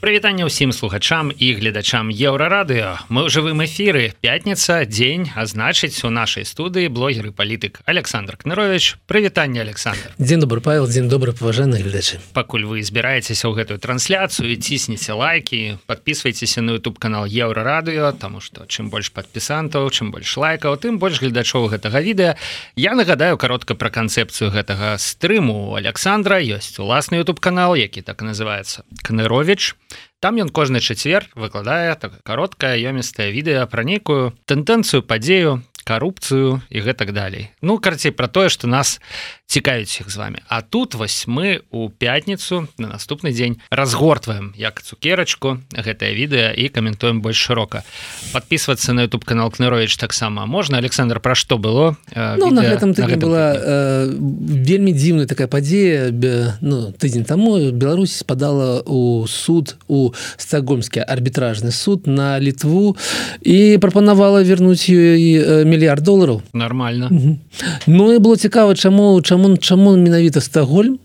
прывітанне ўсім слухачам і гледачам еўрарадыо мы ў жывым эфіры. Пятница дзень а значыць у нашай студыі блогеры палітык Александр кнырович прывітанне Александр. Дзень добрый павел дзень добры паважаны гледачы. Пакуль вы збіраецеся ў гэтую трансляцыю ціснеце лайки подписывайтеся на YouTube канал еўрарадыо тому что чым больш подпісантаў чым больш лайкаў тым больш гледачоў гэтага відэа. Я нагадаю каротка про канцэпцыю гэтага стрыму. Александра ёсць уласны YouTube канал які так называется кнырович там ён кожны чацвер выкладае так кароткае ёмістае відэа пра нейкую тэндэнцыю падзею карупцыю і гэтак далей. Ну карцей про тое что нас цікавіць іх з вами. А тут вось мы у пятніцу на наступны дзень разгортваем як цукерачку гэтае відэа і каментуем больш шырока. Подписываться на YouTube канал кнырович таксама можна. Александр про што было ну, на гэтым на гэтым была э, вельмі дзіўная такая падзея. Ну, тыдзень таму Беларусь спадала у суд у стагольмскі арбітражны суд на літву і прапанавала вернуць ёй мільярд долараў. Нормально Ну і было цікава чаму чаму чаму чаму менавіта стагольм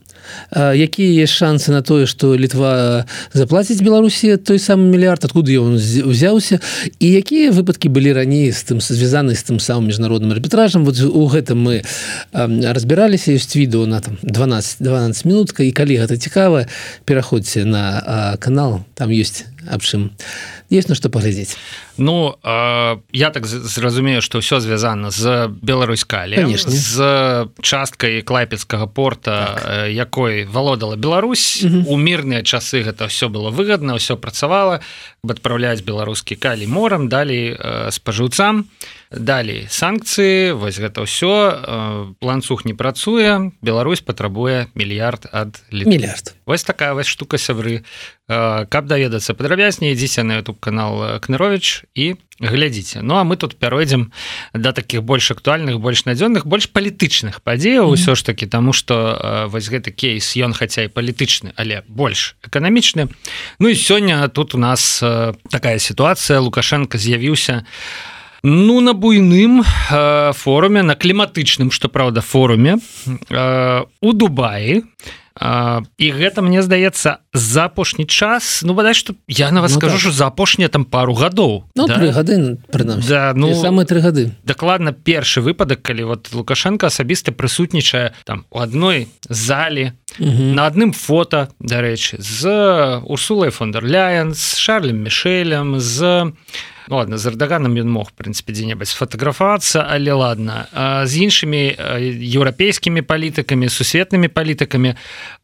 якія есть шансы на тое что літва заплаціць беларусі той самы мільярд? Откуда ён узяўся? І якія выпадкі былі раней з тым звязаны з тым самым міжнародным арбітражам? Вот у гэтым мы разбіраліся ёсць відео на там 12 12 минутка і калі гэта цікава пераходзьце на канал там ёсць аб чым есть на что паглядзець Ну э, я так зразумею что ўсё звязана з беларускалі з часткай клайпецкага порта так. якой валодала Беларусь. У мірныя часы гэта все было выгодна все працавала адпраўляць беларускі калі морам далей э, спажыўцам далей санкцыі вось гэта ўсё э, ланцуг не працуе Беларусь патрабуе мільярд ад мільярд. Вось такая вось штука сябры. э, каб даведацца падрабязней ідзіце на YouTube канал кнырович і глядзіце. Ну а мы тут пяройдзем да таких больш актуальных больш надзённых больш палітычных падзеяў ўсё ж таки тому что э, вось гэты кейс ён хаця і палітычны але больш эканамічны. Ну і сёння тут у нас э, такая сітуацыя. Лукашенко з'явіўся ну на буйным э, форуме на кліматычным что праўда форуме э, у Дубаі. У і гэта мне здаецца за апошні час. Ну бадай что я на вас ну, скажу так. за апошнія там пару гадоў ну, да? гады да, ну самые три гады дакладна першы выпадак калі вот лукашенко асабіста прысутнічае там у адной залі на адным фото дарэчы з урсулай фондерляен з шарлем мішелем з ну, ладно з эрдаганам ён мог прынцыпе дзе-небудзь фатаграфавацца але ладно з іншымі еўрапейскімі палітыкамі сусветнымі палітыкамі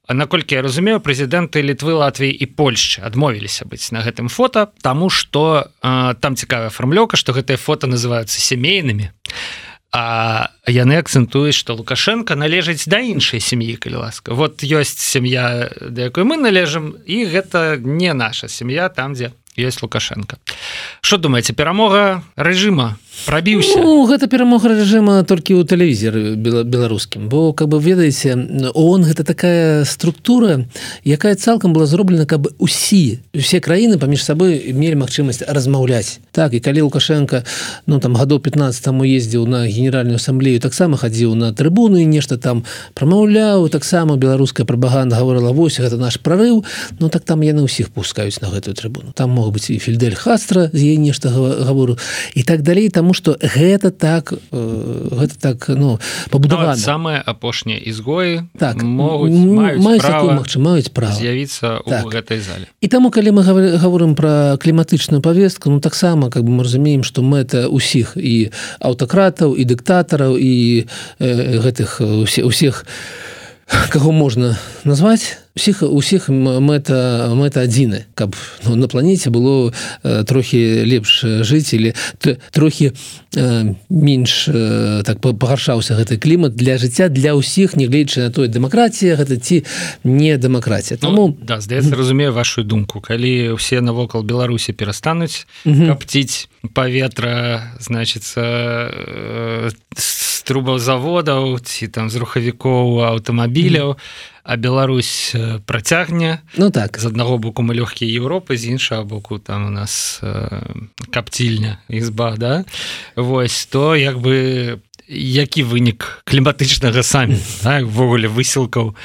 наколькі я разумею прэзідэнты літвы Латвіі і Польшчы адмовіліся быць на гэтым фото тому что там цікавая фармлёка что гэтыя фото называются сямейнымі. А яны акцэнтуюць что лукашенко належыць да іншай сям'і калі ласка. Вот ёсць сям'я да якой мы належым і гэта не наша сям'я там дзе есть лукашенко. Что думаете перамога режима прабіўся ну, гэта перамога режима толькі ў тэлевізеры беларускім. Бо как бы ведаеце он гэта такая структура якая цалкам была зроблена каб усі усе краіны паміж сабой мелі магчымасць размаўляць. Так і калі лукашенко ну там гадоў 15 таму ездзіў на генеральную ассамблею таксама хадзіў на трыбуны нешта там прамаўляў таксама беларуская прапаганда говорила вось гэта наш прорыв Ну так там яны ўсіх пускаюць на гэтую трыбуну. Там могуць быць і фельдель хастра з ей нешта гавору і так далей тому что гэта так э, гэта так ну пабудавана. Самое апошняе ізгоі так маюць маюць права з'явіцца так. гэтай зале і таму калі мы гаворым про кліматычную повестку ну таксама как бы мы разумеем что мэта усіх і аўтакратаў і дыктатараў і э, гэтых усе усіх каго можна назваць усіх усіх мэта мэта адзіны каб ну, на планете было э, трохі лепш жыць или трохі э, менш э, так пагаршаўся гэты клімат для жыцця для ўсіх нягледзячы на той дэмакратія гэта ці не дэмакратія тому ну, да, здаецца разумею вашу думку. Калі ўсе навокал беларусі перастануць капціць паветра значится э, з трубаў заводаў ці там з рухавікоў аўтамабіляў а Беларусь э, працягне. Ну так. З аднаго боку мы лёгкія Еўропы з іншага боку там у нас э, капцільня ізба да? Вось то як бы які вынік кліматычнага самі ввогуле так, высілкаў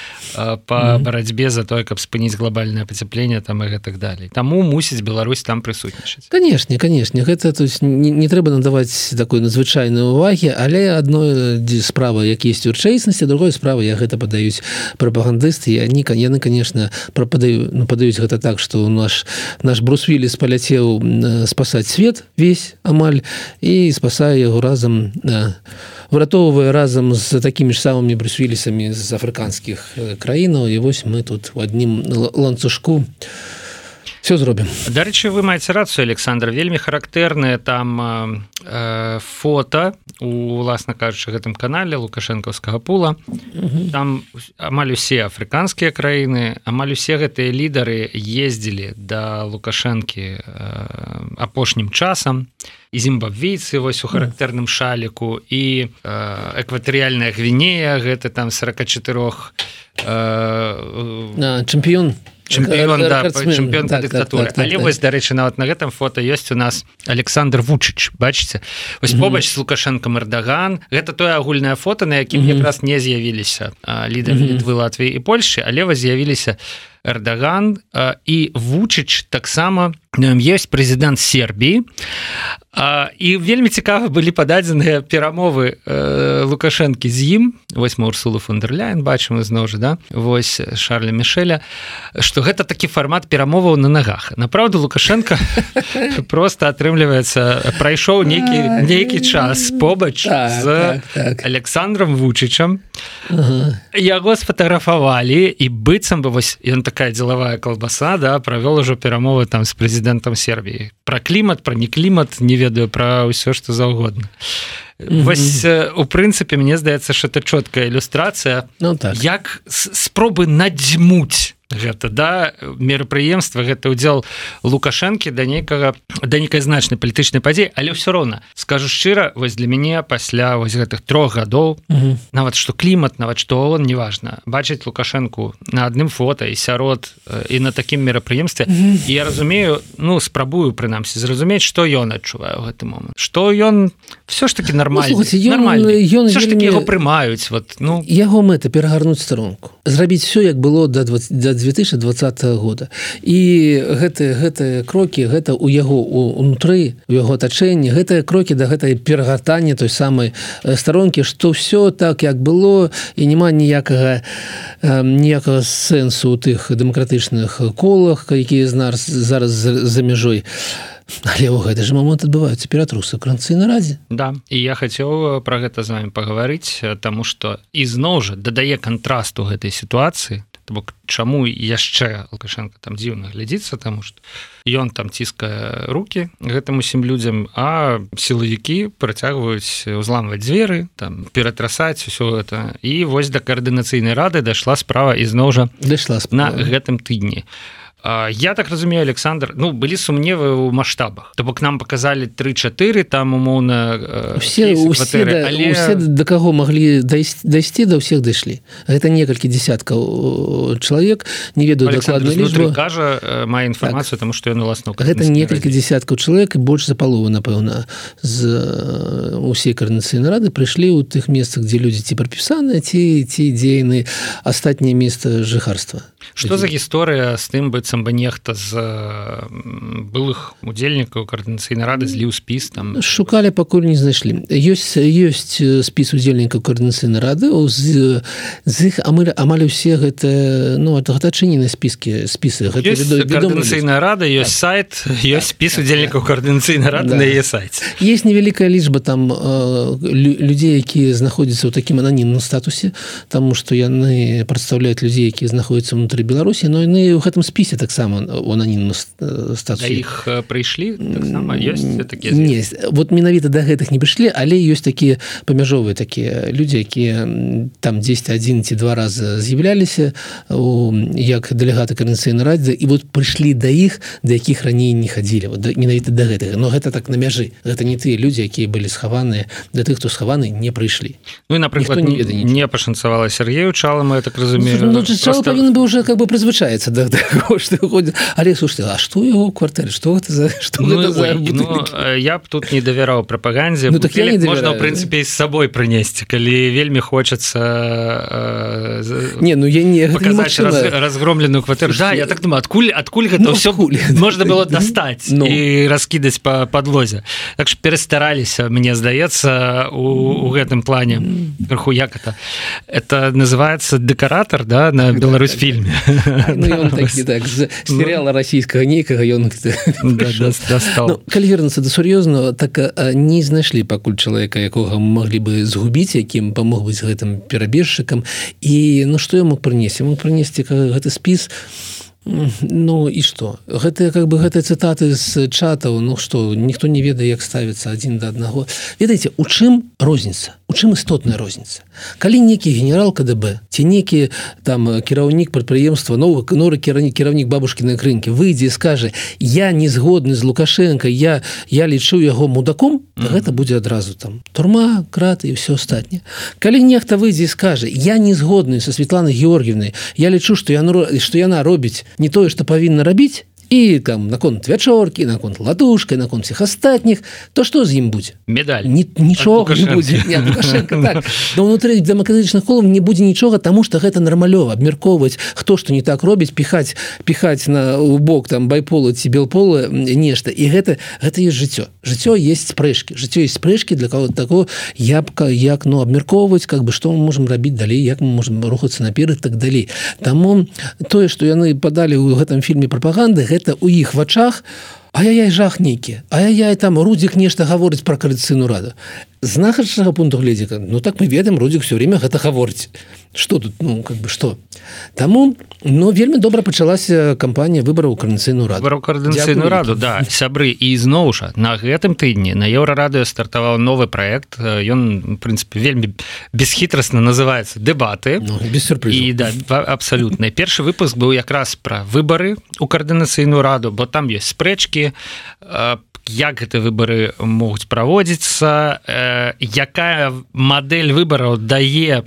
по барацьбе за тое каб спыніць глобальное пацяпленне там и гэтак далей. Таму мусіць Беларусь там прысутнічаць. Канешне канешне. Гэта то есть не, не трэба надаваць такой надзвычайной увагі але одной справа як есть урчайснасці другой справа я гэта падаюць прапагандысты. Они яны конечно прападаю нападаюць гэта так что у наш наш брусвілі спаляцеў спасаць свет весь амаль і спасае яго разам на выратоўвае разам з такімі ж самымі брусвілісамі з афрыканскіх краінаў і вось мы тут у адным ланцужку все зробім дарэчы вы маеце рацыю Александр вельмі характэрныя там э, фото у уласна кажучы гэтым канале лукашэнкаўскага пула. Там амаль усе афрыканскія краіны амаль усе гэтыя лідары ездзілі да лукашэнкі э, апошнім часам. І зімбабвейцы вось у характэрным шаліку і э, экватарыяльная гвінея гэта там 44 э, чэмпіён чэмпіён да, чэмпіён так, дыктатуры так, так, але так, вось дарэчы нават на гэтым фото ёсць у нас Александр вучыч бачыце вось mm -hmm. побач з лукашенко эрдаган гэта тое агульнае фото на якім mm -hmm. якраз не з'явіліся лідары mm -hmm. літвы Латвіі і Польшы але вас з'явіліся эрдаган і вучыч таксама ёсць прэзідэнт Сербіі і вельмі цікава былі пададзеныя перамовы э, лукашэнкі з ім. Вось урсулу фондерляйн бачым зноў жа да? Вось шарля мішеля что гэта такі фармат перамоваў на нагах. Направду лукашенко просто атрымліваецца прайшоў нейкі нейкі час побач так, з так, так. александром вучычам. Яго сфотаграфавалі і быццам бы вось ён такая дзелавая колбаса да правёл ужо перамовы там з прэзідэнтам Сербіі про клімат про не клімат не ведаю про ўсё что заўгодна вось у прынцыпе мне здаецца что это чёткая ілюстрацыя ну, так. як спробы надзьмуць гэта да мерапрыемства гэта ўдзел лукашэнкі да нейкага да нейкай значнай палітычнай падзеі але ўсё роўна скажу шчыра вось для мяне пасля вось гэтых трох гадоў нават што клімат нават што он неважна бачыць лукашэнку на адным фото і сярод і на такім мерапрыемстве я разумею ну спрабую прынамсі зразумець што ён адчуваю гэты момант. Што ён все ж таки нормально ён яго прымаюць вот ну. Яго мэта перагарнуць старонку зрабіць все як было да 20 да 2020 года. І гэтыя гэтыя крокі гэта у яго унутры у яго атачэнні гэтыя крокі да гэтай перагартання той самай старонкі што все так як было і няма ніякага ніякага сэнсу у тых дэмакратычных колах якія з нас зараз за мяжой. Але ў гэты ж момант адбываюцца ператрусы кранцы на разе Да і я хацеў пра гэта з вами пагаварыць таму што ізноў жа дадае кантрасту гэтай сітуацыі бок чаму яшчэ лукашенко там дзіўна глядзіцца таму што ён там ціскае руки гэтым усім людзям а сілавікі працягваюць узламваць дзверы там ператрасаць усё это і вось да каардынацыйнай рады дайшла справа ізноў жа дайшла на гэтым тыдні. а я так разумею Александр ну былі сумневы ў маштабах то бок нам показалі 34 там умоўна все усе, да, але... усе до каго могли дайсці до ўсіх дайшлі. Гэта некалькі десяткаў чалавек не ведаю дакладна кажа мае інфармацыю так. тому что ён уласна гэта некалькі десяткаў чалавек больш за палову напэўна з усе карнацыйнай рады прыйшлі ў тых месцах дзе людзі ці прапісаныя ці ці дзейны астатняе место жыхарства что за гісторыя з тым быццам бы нехта з былых удзельнікаў каардынацыйнай рады зліў спіс там? шукалі пакуль не знайшлі ёсць ёсць спіс удзельнікаў каардынацыйнай рады. З, з іх амаль амаль усе гэта ну атачынены спіскі спісы каардынацыйная рада ёсць так, сайт ёсць так, спіс так, удзельнікаў так, каардынацыйнай рады да. на яе сайт есть невялікая лічба там людзей якія знаходзяцца ў такім ананімным статусе тому что яны прадстаўляюць людзей якія знаходзяцца ўнутры беларусі но яны ў гэтым спісе таксама ананімна статус іх прыйшлі так не вот менавіта да гэтых не прыйшлі але ёсць такія памяжовыя такія людзі якія там 10 один ці два раза з'яўляліся як дэлегаты карнацыйнай радзе і вот прыйшлі да іх да якіх раней не хадзілі вот, менавіта да гэтага. Но гэта так на мяжы. Гэта не тыя людзі якія былі схаваныя для тых хто схаваны не прыйшлі. Ну напрыклад не, не пашанцавала Сергею чалам я так разумею. Ну, павінен бы уже как бы прызвычаецца да, да, што ходит але слушайте А что его квартале? Что гэта за что ну, гэта за ой, ну, я б тут не давяраў прапаганзе Ну, так я не можна в давяраю. прынцыпе з сабой прынесці калі вельмі хочацца э, не ну я не немагчыма. раз, разгромленную кватэру да, я так думаю адкуль адкуль гэта Ну, адкуль? можна было дастаць Ну. і раскідаць па падлозе так ж перастараліся мне здаецца у, у гэтым плане. Крыху як это это называется дэкаратор да на Беларусь фільме Ну, ён такі, так з серыяла расійскага нейкага ён. Ну, калі вернуцца да сур'ёзна так не знайшлі пакуль чалавека якога маглі бы згубіць якім памог быць гэтым перабежчыкам і ну што я мог прынесці мог прынесці гэты спіс. М, Ну і што гэта как бы гэтыя цытаты з чатаў Ну што ніхто не ведае як ставіцца адзін да аднаго ведаеце у чым розніца у чым істотная розніца калі некі генерал КДБ ці некі там кіраўнік прадпрыемства новы норы кіраўнік кіраўнік бабушкіной крынкі выйдзе скажа я не згодны з лукашенко я я лічу яго мудаком mm -hmm. гэта будзе адразу там турма краты і все астатняе калі нехта выйдзе скажа я не згодны со Светланай Георгіевнай я лічу што яно што яна робіць не тое што павінна рабіць і там наконт вячоркі наконт латушкай наконт всех астатніх то што з ім будзе медаль. Ні, нічога не будзе Не, ад Лукашэнка, так. Да ўнутры дэмакратычных колаў не будзе нічога таму што гэта нармалёва абмяркоўваць хто што не так робіць піхаць піхаць на у бок там байпола ці белпола м, нешта і гэта гэта есть жыццё жыццё есть спрэчкі жыццё есть спрэчкі для кого такого. Ябка як ну абмяркоўваць как бы што мы можем рабіць далей як мы можем рухацца наперад так далей Таму тое што яны падалі ў гэтым фільме прапаганды гэта у іх вачах а я жах нейкі а я там рудзік нешта гаворыць пра кааліцыйную раду. З нахадчага пункту гледзіка Ну так мы ведаем рудзік все время гэта гаворыць. Что тут ну как бы что Таму но вельмі добра пачалася кампанія выбараў карнацыйную раду. Коаардынацыйную Дзякуй раду да. Сябры і зноў жа на гэтым тыдні на еўрарадыё стартаваў новы проект ён прынцыпе вельмі бесхітрасна называется дэбаты ну, без сюрпрызу і да абсалютна. Першы выпуск быў якраз пра выбары у коаардынацыйную раду бо там есть спрэчкі э, як гэты выбары могуць праводзіцца э, якая мадэль выбараў дае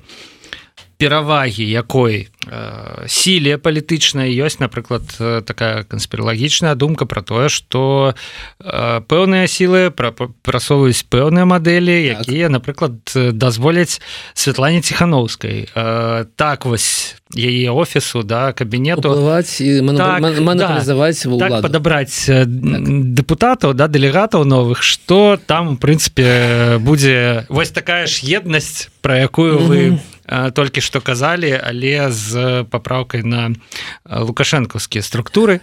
перавагі якой э, сіле палітычнай ёсць напрыклад э, такая канспіралагічная думка про тое что э, пэўныя сілы пра- прасоўваюць пэўныя мадэлі Так. якія напрыклад э, дазволяць Святлане ціхановскай. Э, так вось яе офісу да кабінету. І Так, так падабраць так. депутатаў да дэлегатаў новых что там у прынцыпе будзе вось такая ж еднасць про якую вы э, толькі што казалі але з папраўкай на лукашэнкаўскія структуры.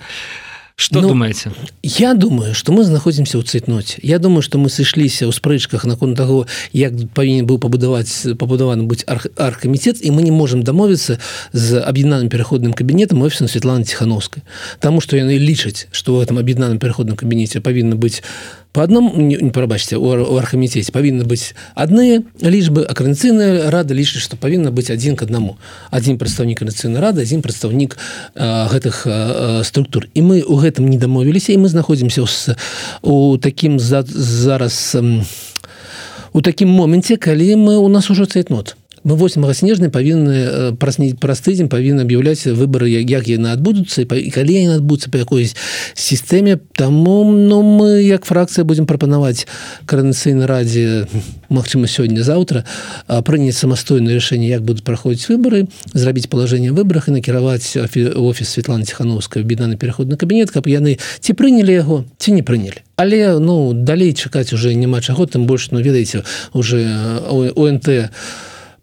Что Ну, думаете Я думаю что мы знаходзімся ў цытноце. Я думаю что мы сышліся ў спрэчках наконт таго як павінен быў пабудаваць пабудаваны быць арх, архкамітет і мы не можемм дамовіцца з аб'яднаным пераходным кабінетам офісам Светланы ціхановскай Таму што яны лічаць што ў гэтым аб'яднаным пераходным кабінеце павінна быць по аднаму не, прабачце у, у архаміцеце павінны быць адныя лічбы а каранцыйная рада лічыць што павінна быць адзін к аднаму адзін прадстаўнік каранцыйнай рады адзін прадстаўнік а, гэтых а, а, структур. І мы у гэтым не дамовіліся і мы знаходзімся ў у такім за, зараз у такім моменце калі мы у нас ужо цейтнот мы 8 снежня павінны праз праз тыдзень павінны аб'яўляць выборы як, яны адбудуцца і калі яны адбудуцца па якой сістэме таму ну мы як фракцыя будзем прапанаваць каранацыйнай радзе Мачыма сёння заўтра а, прыняць самастойнае рашэнне як будуць праходзіць выборы зрабіць палажэнне выбрах і накіраваць офіс Светланы ціхановскай беданы пераходны кабінет каб яны ці прынялі яго ці не прынялі але ну далей чакаць уже няма чаго тым больш ну ведаеце уже ОНТ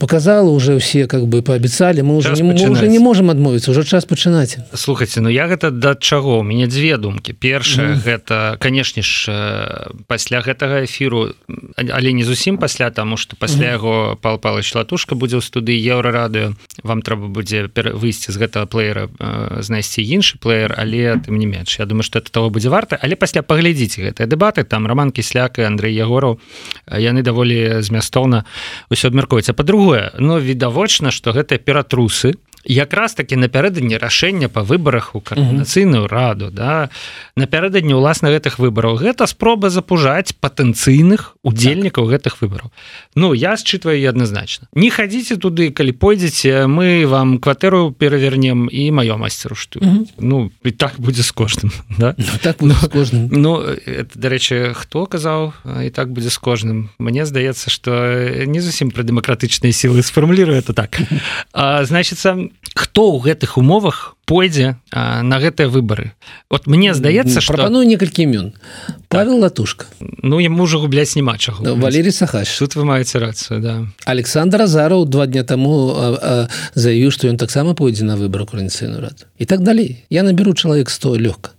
показала уже все как бы пообяцали мы уже не, мы уже не можем адмовіцца уже час пачынаць слухайте ну я гэта да чаго у мяне дзве думкі першая Мгм. гэта канешне ж э, пасля гэтага эфіру але не зусім пасля тому что пасля яго пал палыч латушка будзе ў студыі еўрарадыё. Вам трэба будзе выйсці з гэтага плеера э, знайсці іншы плеер але тым не менш. Я думаю что это того будзе варта. Але пасля паглядзіце гэтыя дэбаты. Там роман кісляк і Андрей ягораў. Яны даволі змястоўна ўсё абмяркуюць а по-другое но відавочна что гэтыя ператрусы якраз таки напярэдадні рашэння по выборах у каардынацыйную раду да? Напярэдадні ўласна гэтых выбораў гэта спроба запужаць патэнцыйных удзельнікаў так. гэтых выбораў Ну я считываю адназначна не хадзіце туды калі пойдзеце мы вам кватэру перавернем і маёмасць рушту Ну і так будзе з кожным да? ну, так ну, кожным Ну дарэчы хто казаў і так будзе з кожным. Мне здаецца что не зусім пра дэмакратычныя сілы сфармулірую это так. А, значится хто ў гэтых умовах пойдзе а, на гэтыя выборы вот мне здаецца что прапаную некалькі імён. Павел латушка. Ну яму уже губляць няма чаго. Ну, Валерий сахач тут вы маеце рацыю да. Александр азараў два дня таму заявіў што ён таксама пойдзе на выбор украінцыйную рад і так далей. Я наберу чалавек 100 лёгка.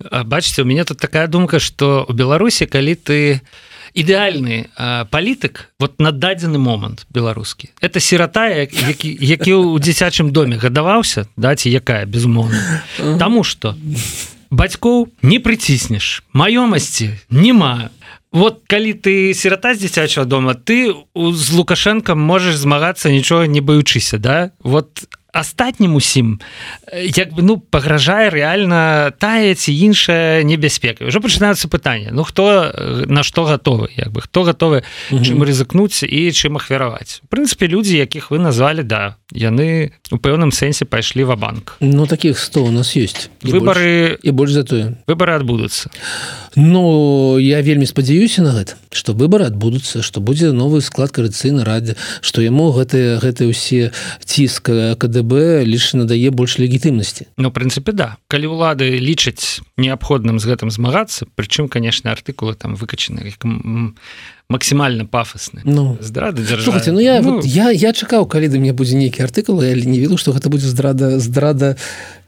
Бачыце у меня тут такая думка что у беларусі калі ты не ідэальны палітык вот на дадзены момант беларускі это сирата які які ў дзіцячым доме гадаваўся даці якая безумоўна Таму что бацькоў не прыціснеш маёмасці няма вот калі ты сирата з дзіцячого дома ты з лукашенко можаш змагацца нічога не баючыся да? Вот астатнім усім як бы ну пагражае реально тая ці іншая небяспека. Уже пачынаюцца пытання Ну хто на што готовы як бы хто готовы чым рызыкнуць і чым ахвяраваць. В прынцыпе людзі якіх вы назвалі да яны у пэўным сэнсе пайшлі ва банк. Ну таких 100 у нас есть выборы і больш затое выборы адбудуцца. Ну я вельмі спадзяюся на гэта что выборы адбудуцца что будзе новы склад карыцыйна радзе что яму гэтыя гэтыя ўсе ціск КДБ лишь надае больш легітымнасці Ну прынцыпе да. Калі ўлады лічаць неабходным з гэтым змагацца прычым конечно артыкулы там выкачаны максімальна пафосны. Ну. Здрада Слушайте, ну я ну... Вот, я я чакаў калі да мне будзе нейкі артыкул я не веду что гэта будзе здрада здрада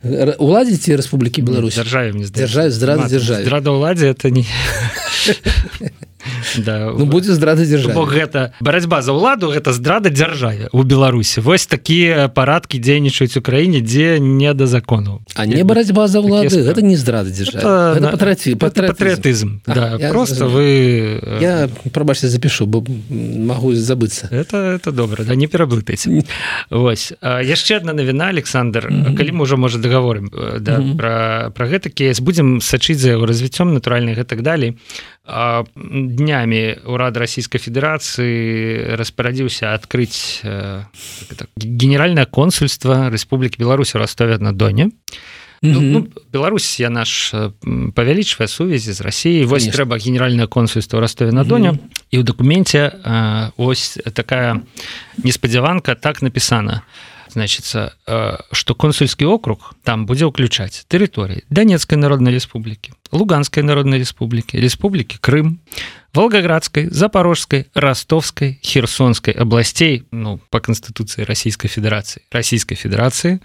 уладзіце Рэспублікі Беларусь? дзяржаве мне дзяржаве здрада дзяржаве. Здрада ўладзе это не да ну будзе здрада дзяржа гэта барацьба за ўладу гэта здрада дзяржаве у беларусі. Вось такія парадкі дзейнічаюць у краіне дзе не да закону. А не барацьба за ўлады гэта не здрада дзяржа патрыятызм да просто вы я прабачце запишу бо магу забыцца. Это это добра да не пераблытайце. Вось яшчэ одна навіна Александр калі мы ўжо можа дагаворым да пра пра гэта кейс будзем сачыць за яго развіццём натуральных і так далей днямі урад Российской Федерации распарадзіўся открыть э, генеральное консульство Республики Беларусь Ростове на Доне ну, ну, Беларусь я наш э, павялічвае сувязі з Россией вось трэба генеральное консульство Ростове на Доне і ў документе э, ось такая неспадзяванка так написано значится что консульский округ там будзе ўключаць тэрыторыі Донецкой народной республики Луганской народной республики республики Крым волгоградской запорожской ростовской херсонской областей ну по конституции российской федерации российской федерации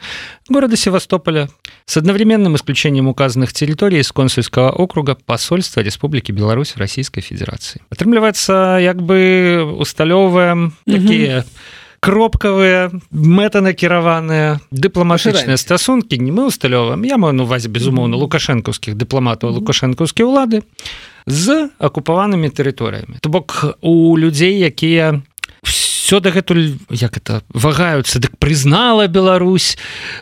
города севастополя с одновременным исключением указанных территорий из консульского округа посольства республики беларусь российской федерации атрымліваецца як бы усталёваем такие угу Кропкавыя мэтанакіраваныя дыпламатычныя стасункі не мы усталёвым я маю увазе безумоўна лукашэнкаўскіх дыпламатаў лукашэнкаўскія ўлады з акупаванымі тэрыторыямі то бок у людзей якія все дагэтуль як это вагаюцца дык прызнала Беларусь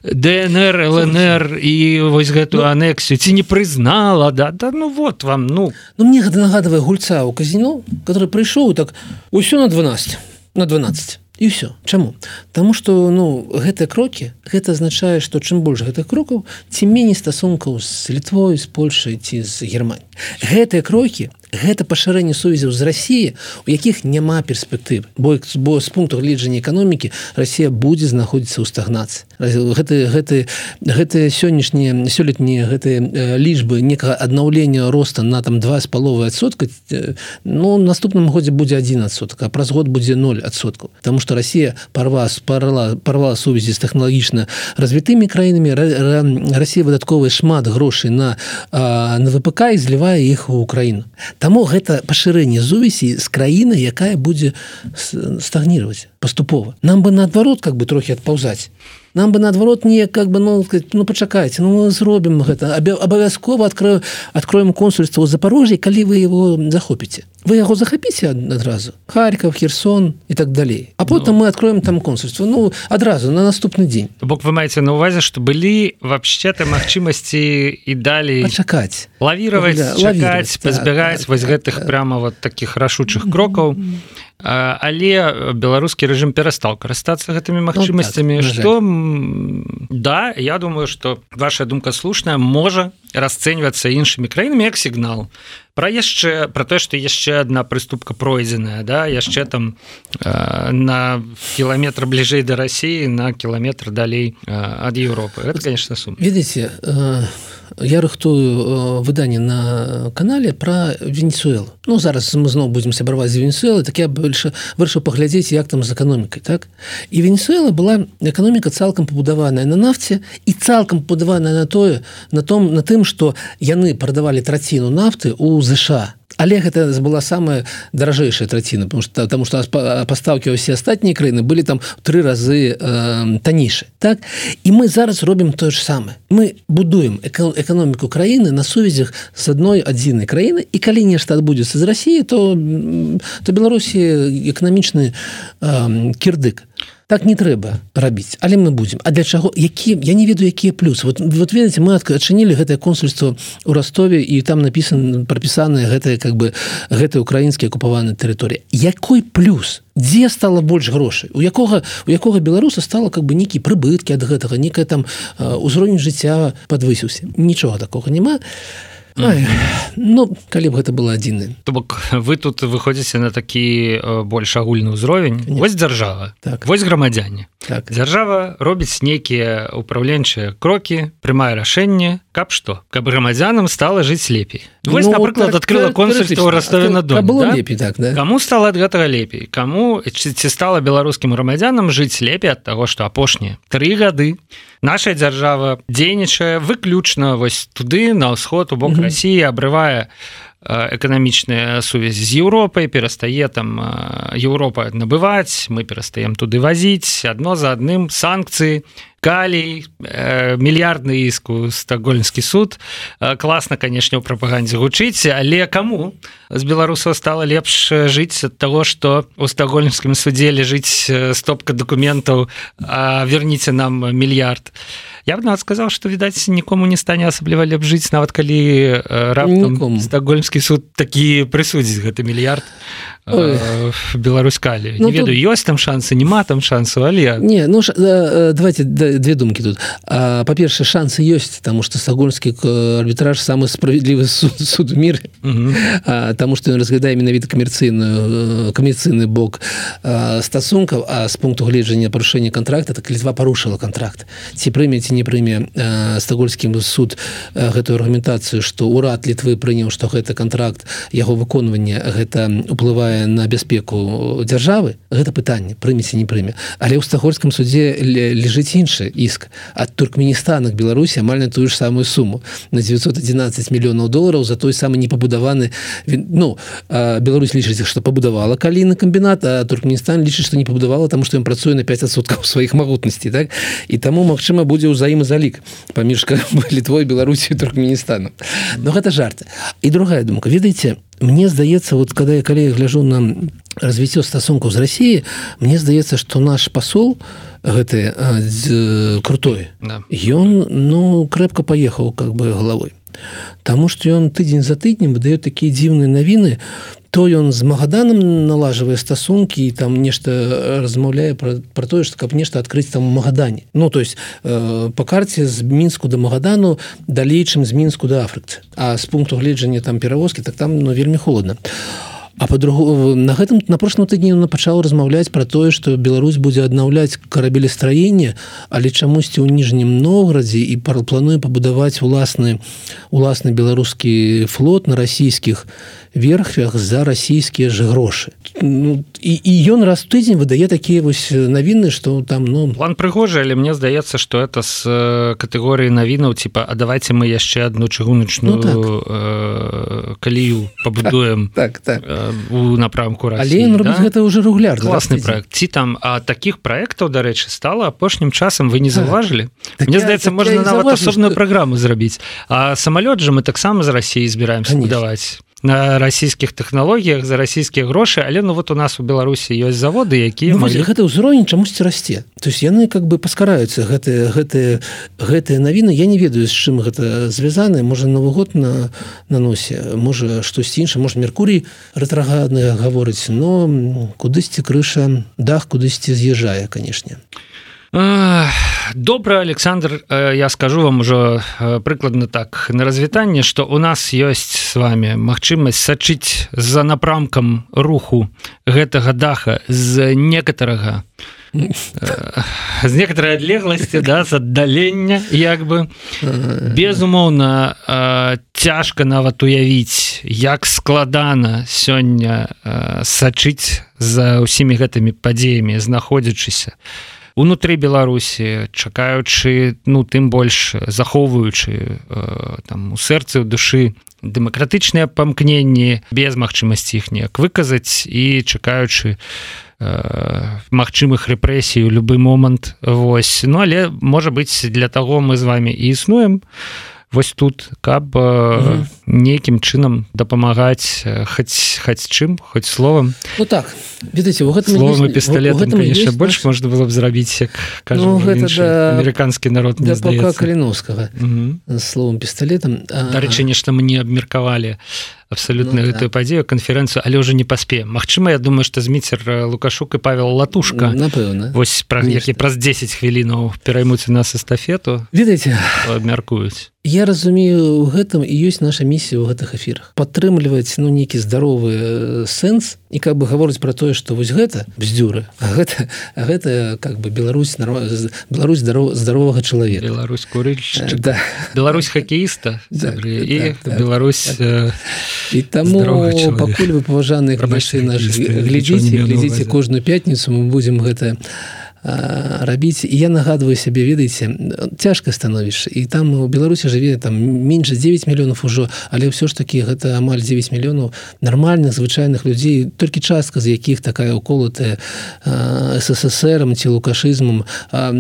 ДНР ЛНР і вось гэтую ну, анексію. Ці не прызнала да? Да ну вот вам ну. Ну мне гэта нагадывае гульца у казіно который прыйшоў так усё на 12 на 12 і все чаму? Таму что ну гэтыя крокі гэта азначае што чым больш гэтых крокаў ці меней стасункаў з літвой з Польшай ці з Германій гэтыя крокі гэта пашырэнне сувязяў з Росіі у якіх няма перспектыв бо бо з пункту гледжання эканомікі Росія будзе знаходзіцца ў стагнацыі. Гэты гэты гэтыя сённяшнія сёлетнія гэтыя лічбы некага аднаўлення роста на там два з паловы адсотка ну наступным годзе будзе один адсотка праз год будзе 0 адсоткаў. Потому что Россия парва спарла парвала сувязі з тэхналагічна развітымі краінамі Россия выдатковая шмат грошай на на ВПК і злівае іх у Украіну Таму гэта пашырэнне зувесі з краіны якая будзе стагніваць паступова. Нам бы наадварот как бы трохі адпаўзаць нам бы наадварот не как бы ну, ну пачакайце ну зробім гэта. Абавязкова открою откроем консульство у запорожье калі вы его захопіце вы яго захапіце адразу. Харьков херсон и так далей а потом ну, мы откроем там консульство. Ну адразу на наступны дзень бок вы маеце на увазе что былі вообще-то магчымасці і далей чакаць лавировать лавировать пазбягаць так, вось гэтых так, прямо вот таких рашучых крокаў але беларускі рэжым перастаў карыстацца гэтымі магчымасцямі. ну, так, что да я думаю что ваша думка слушная можа расцэньвацца іншымі краінамі як сігнал пра яшчэ про тое что яшчэ одна прыступка пройдзеная да яшчэ там э, на кіламетр бліжэй да Росіі на кіламетр далей э, ад Европы это конечно сум видите э, я рыхтую выданне на канале про венесуэл ну зараз мы зноў будем сябраваць з венесуэлы так я больше вырашыў паглядзець як там з эканомікай так і венесуэла была эканоміка цалкам пабудаваная на нафце і цалкам пабудаваная на тое на том на тым что яны прадавалі траціну нафты у ЗША але гэта была самая даражэйшая траціна потому что потому что пастаўкі ўсе астатнія краіны былі там тры разы э, таннейшы так? І мы зараз робім тое ж самае. Мы будуем эканоміку краіны на сувязях з адной адзінай краіны і калі нешта адбудзецца з Росіі то то Беларусі эканамічны э, кірдык так не трэба рабіць але мы будем а для чаго? Які я не ведаю якія плюс вот вот ведаце мы адчынілі гэтае консульство у ростове і там написан прапісаныя гэтыя как бы гэты украінскі акупаваны тэрыторыі. Якой плюс? Дзе стала больш грошай? У якога у якога беларуса стала как бы нейкі прыбыткі ад гэтага некая там узровень жыцця подвысіўся нічога такого няма. а Ой, ну калі б гэта было адзіны то бок вы тут выходзіце на такі больш агульны ўзровень вось дзяржава так. вось грамадзяне так. Дзяржава робіць нейкія ўпраўленчыя крокі прымае рашэнне каб што каб грамадзянам стала жыць лепей. Вось ну, напрыклад открыла консульство ростове на дом было да? лепей так да? кому стала ад гэтага лепей? Кому ці стала беларускім грамадзянам жыць лепей ад таго што апошнія тры гады наша дзяржава дзейнічае выключна вось туды на ўсход у бок Росіі абрывае эканамічная сувязь з Еўропай перастае там Еўропа набываць мы перастаем туды вазіць адно за адным санкцыі калій э, мільярдны іску стагольскі суд. Э, класна канешне ў прапагандзе гучыць але каму з беларусаў стала лепш жыць ад таго што у стагольмскім судзе лежыць стопка дакументаў верніце нам мільярд а я бы нават сказаў что відаць нікому не стане асабліва лепш жыць нават калі раптам стагольмскі суд такі прысудзіць гэты мільярд беларускалі ну, не ведаю тут... ёсць там шансы нема там шансу але не ну ш... давайте две думкі тут. Па-першае шансы ёсць тому что стагольскі арбітраж самы справядлівы суд, суд мир тому что ён разглядае менавіта камерцыйную камерцыйны бок стасункаў а з пункту гледжання парушэння контракта так літва парушыла контракт. Ці прымеце не прыме э, стагольскім суд э, гэтую аргументацыю что урад літвы прыняў что гэта контракт яго выконвання гэта уплывае на бяспеку дзяржавы? Гэта пытанне прымеце не прыме. Але ў стагольскім суде лежыць іншы іск. Ад туркменістана беларусі амаль на тую ж самую суму. На 911 мільёнаў долараў за той самы не пабудаваны ну Беларусь лічыць что пабудавала каліны камбінат а туркменістан лічыць что не пабудавала там что ён працуе на 5соткаў сваіх магутнасці так? І таму Мачыма будзе ў ўзаемазалік паміж літвой беларусію туркменістану но гэта жарты і другая думка. Ведаеце мне здаецца вот когда я калі гляжу на развіццё стасункаў з Росіі мне здаецца что наш пасол гэты крутой ён да. ну крэпка паехаў как бы головой Таму што ён тыдзень за тыднем выдае такія дзіўныя навіны. То ён з магаданам налажвае стасункі і там нешта размаўляе пра, пра тое што каб нешта адкрыць там магадані Ну то есть э, по карце з мінску да магадану далей чым з мінску да Афрыцы. А з пункту гледжання там перавозкі так там ну вельмі холодна. а А по-другому на гэтым на прошлом тыдні на пачаў размаўляць про тое что Беларусь будзе аднаўляць карабелестраенне але чамусьці ў ніжнім ноградзе і плануе пабудаваць уласны уласны беларускі флот на расійскіх верхвях за расійскія ж грошы ну, і, і ён раз тыдзень выдае такія вось навіны что там ну план прыгожы але мне здаецца что это с катэгорыі навінаў типа а давайте мы яшчэ одну чыгуначную ну, так. э, калію пабудуем так, так, так. У напрамку России, Але да? гэта уже регуляр классный проект. Ці там а таких проектаў дарэчы стало апошнім часам вы не заўважылі? Так Мне здаецца можна нават асобную что... праграму зрабіць. А самолет же мы таксама з Россией збіраемся будаваць на расійскіх тэхналогіях за расійскія грошы але ну вот у нас у беларусі ёсць заводы якія ну, могли... гэта ўзровень чамусьці расце то есть яны как бы паскараюцца гэтыя гэтыя гэтыя навіны. Я не ведаю з чым гэта звязаны. Можа новы год на на носе можа штосьці інша может меркурий рэтрагадны гаворыць но кудысьці крыша дах кудысьці з'язджае канешне. а добра александр я скажу вам ужо прыкладна так на развітанне что у нас ёсць с вами магчымасць сачыць за напрамкам руху гэтага даха з некаторага з некоторой адлегласці да з аддалення як бы. Безумоўна цяжка нават уявіць як складана сёння сачыць за ўсімі гэтымі падзеямі знаходзячыся. у унутры беларусі чакаючы ну тым больш захоўваючы э, там у сэрцы ў душы дэмакратычныя памкненні без магчымасці іх неяк выказаць і чакаючы э, магчымых рэпрэсій у любы момант. Восьось ну але можа быць для таго мы з вами і існуем. то вось тут каб угу. нейкім чынам дапамагаць хоць хоць чым хоць словам. Ну так ведаце словом есть... пісталет конечно есть больш можна было б зрабіць як ну, гэта да... амерыканскі народ каліновскага словом пісталетам. Дарэчы нешта мы не абмеркавалі абсолютно ну, гэтую так. падзею канферэнцыю але уже не паспе Мачыма я думаю что зміцер лукашук і павел латушка. Напэўна вось пра які праз 10 хвілінаў пераймуць у нас эстафету. Ведаеце абмяркуюць я разумею у гэтым і ёсць наша місія ў гэтых эфірах. Падтрымліваць ну нейкі здаровы сэнс і как бы гаворыць про тое что вось гэта бздюры гэта гэта как бы Беларусь Беларусь здароў здаровага чалавека. Беларусь куры да. Беларусь хоккеіста да, і да, Беларусь да і таму пакуль вы паважаныя наш глядзіце глядзіце кожную пятніцу мы будзем гэта рабіць і я нагадываю сябе ведаеце цяжка становішча і там у беларусі жыве там менш 9 мільёнаў ужо але ўсё ж таки гэта амаль 9 мільёнаў нармальных звычайных людзей толькі частка з якіх такая уколатая сссрам ці лукашызмам. А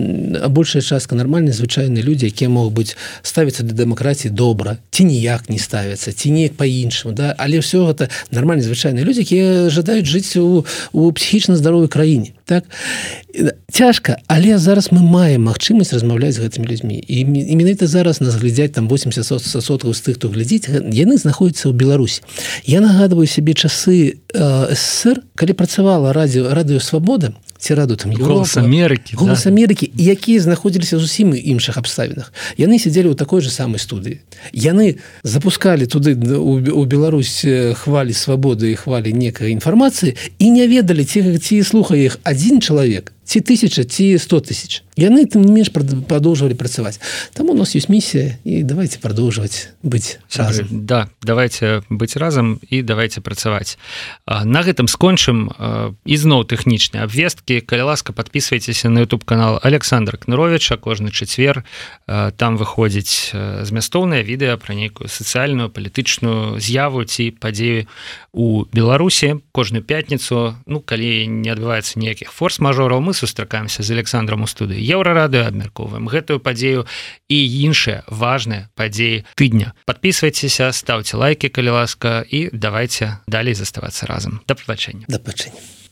большая частка нармальнай звычайныя людзі якія могуць быць ставіцца да дэмакратіі добра ці ніяк не ставяцца ці неяк по-іншаму да. Але ўсё гэта нармальна звычайныя людзі якія жадаюць жыць у, у псіхічна здаровай краіне так цяжка але зараз мы маем магчымасць размаўляць з гэтымі людзьмі. І менавіта зараз нас глядзяць там 80 соткаў з тых хто глядзіць яны знаходзяцца ў Беларусь я нагадываю сябе часы э, ссср калі працавала радіо радыё свабода ці раду там голос Амерыкі голос да. Амерыкі якія знаходзіліся зусім іншых абставінах. Яны сядзелі ў такой же самой студыі. Яны запускалі туды у Беларусь хвалі свабоды і хвалі некай інфармацыі і не ведалі ці ці слухае іх адзін чалавек ці тысяча ці 100 тысяч яны там не менш продолжвалі працаваць там у нас есть миссия і давайте продолжваць быть разом. да давайте быть разам і давайте працаваць на гэтым скончым ізноў тэхнічныя абвесткі калі ласка подписывайтеся на youtube канал Александр кныровича кожны чацвер там выходзіць змястоўнае відэа пра нейкую сацыяльную палітычную з'яву ці падзею у беларусі кожную пятніцу ну калі не адбываецца ніякіх форс-мажораў мы сустракаемся з александром у студыі еўрарады абмярковаем гэтую падзею і іншыя важныя падзеі тыдня. Подписывайтеся ставце лайки калі ласка і давайте далей заставацца разам. Да пабачэння. Да пачэння